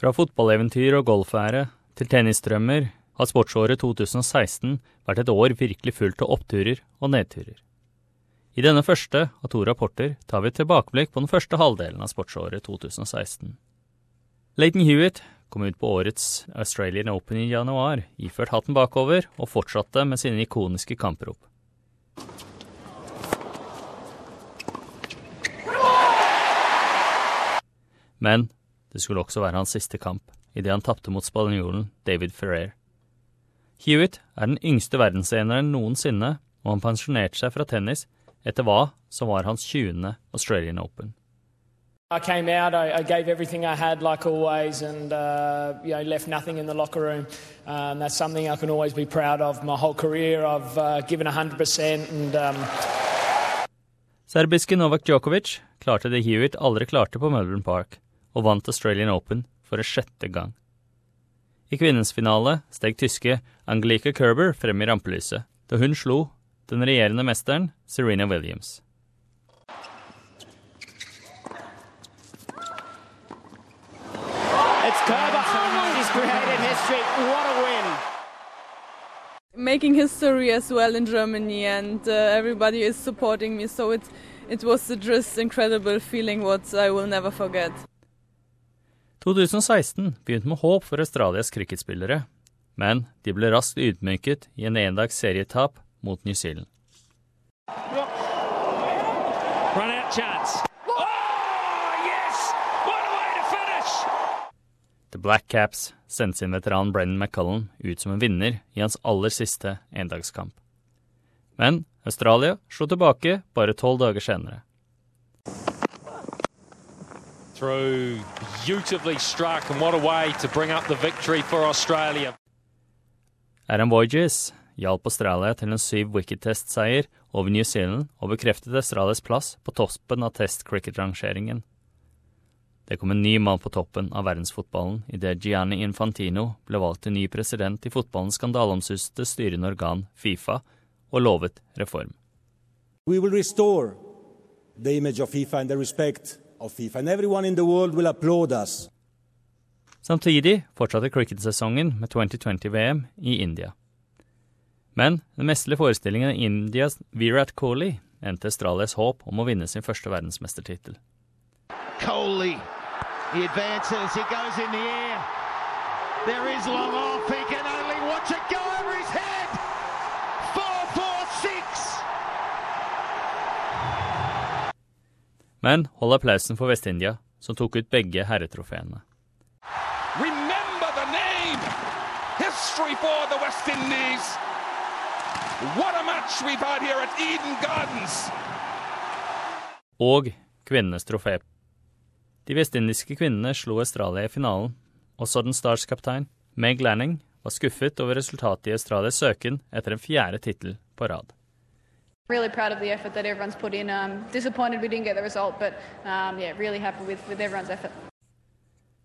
Fra fotballeventyr og golfære til tennisdrømmer har sportsåret 2016 vært et år virkelig fullt av oppturer og nedturer. I denne første av to rapporter tar vi et tilbakeblikk på den første halvdelen av sportsåret 2016. Leighton Hewitt kom ut på årets Australian Open i januar, iført hatten bakover, og fortsatte med sine ikoniske kamprop. Men det skulle også være hans siste kamp, idet han tapte mot spanjolen David Ferrer. Hewitt er den yngste verdenseneren noensinne, og han pensjonerte seg fra tennis etter hva som var hans 20. Australian Open. I came out, I, I, gave everything I had, like always, and uh, you know, left nothing in the locker room. Um, that's something I can always be proud of. My whole career, I've uh, given 100%. And, um... Serbiske Novak Djokovic klarte det Hewitt aldri klarte på Melbourne Park, og vant Australian Open for en sjette gang. I kvinnens finale steg tyske Angelica Kerber frem i rampelyset da hun slo den regjerende mesteren Serena Williams. It's Kerber. He's created history. What a win. Making history as well in Germany, and uh, everybody is supporting me. So it it was just incredible feeling what I will never forget. 2016 begynte med håp for Australias cricketspillere, men de ble raskt ydmyket i en endags serietap mot New Zealand. Oh! The Black Caps sendte sin veteran Brennan McCullen ut som en vinner i hans aller siste endagskamp. Men Australia slo tilbake bare tolv dager senere. Through beautifully struck, and what a way to bring up the victory for Australia. Aaron Voyages hjalp Australia til en syv wicket-test-seier over New Zealand og bekreftet Australias plass på toppen av test-cricket-rangeringen. Det kom en ny mann på toppen av verdensfotballen idet Gianni Infantino ble valgt til ny president i fotballens skandaleomsuste styrende organ Fifa, og lovet reform. We will restore the image of FIFA and the respect of FIFA, and everyone in the world will applaud us. Samtidig fortsatte cricketsesongen med 2020-VM i India. Men den mesterlige forestillingen av Indias Virat Kohli endte Australias håp om å vinne sin første verdensmestertittel. Kohli, he advances, he goes in the air. There is long off, he can only watch it go over his head. Men hold applausen for Vest-India, som tok ut begge herretrofeene. Og kvinnenes trofé. De vestindiske kvinnene slo Australia i finalen, og Southern Stars-kaptein Meg Lanning var skuffet over resultatet i Australias søken etter en fjerde tittel på rad. Really proud of the effort that everyone's put in. Um, disappointed we didn't get the result, but um, yeah, really happy with, with everyone's effort.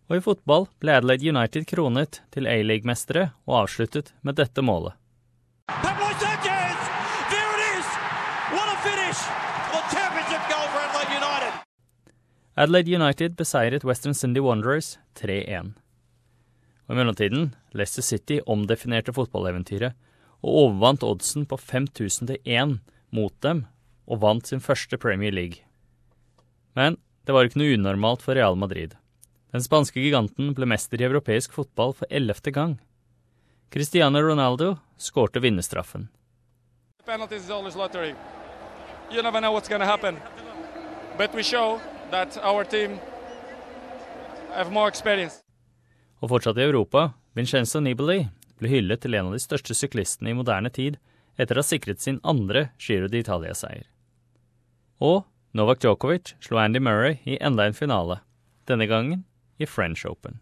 Og i fotball ble Adelaide United kronet til A-league-mestere og avsluttet med dette målet. Pablo Sanchez! There it is! What a finish! The championship goal for Adelaide United! Adelaide United beseiret Western Cindy Wanderers 3-1. Og I mellomtiden, Leicester City omdefinerte fotballeventyret og overvant oddsen på 5000 til 1 mot dem og vant sin første Premier League. Men det var ikke noe unormalt for Real Madrid. Den spanske giganten ble mester i europeisk fotball for ellevte gang. Cristiano Ronaldo skårte vinnerstraffen. You never know what's going to happen. But we show that our team have more experience. Og fortsatt i Europa, Vincenzo Nibali ble hyllet til en av de største syklistene i moderne tid etter å ha sikret sin andre Giro d'Italia-seier. Og Novak Djokovic slo Andy Murray i enda en finale, denne gangen i French Open.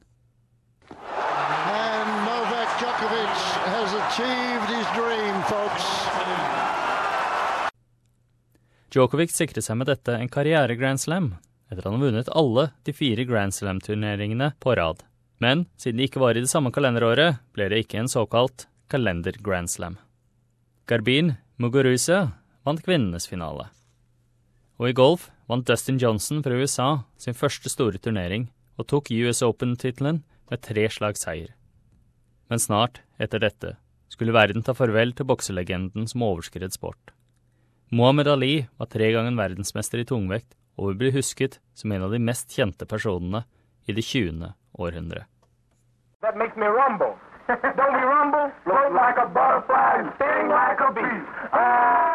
And Novak Djokovic has achieved his dream, folks. Djokovic sikret seg med dette en karriere-grand slam, etter han har vunnet alle de fire grand slam-turneringene på rad. Men siden de ikke var i det samme kalenderåret, ble det ikke en såkalt kalender-grand slam. Garbin Muguruza vant kvinnenes finale. Og i golf vant Dustin Johnson fra USA sin første store turnering og tok US Open-tittelen med tre slags seier. Men snart, etter dette, skulle verden ta farvel til bokselegenden som overskred sport. Mohammed Ali var tre ganger verdensmester i tungvekt og vil bli husket som en av de mest kjente personene i det 20. århundret. That makes me rumble. Don't we rumble? Float like a butterfly and sting like a bee. Ah!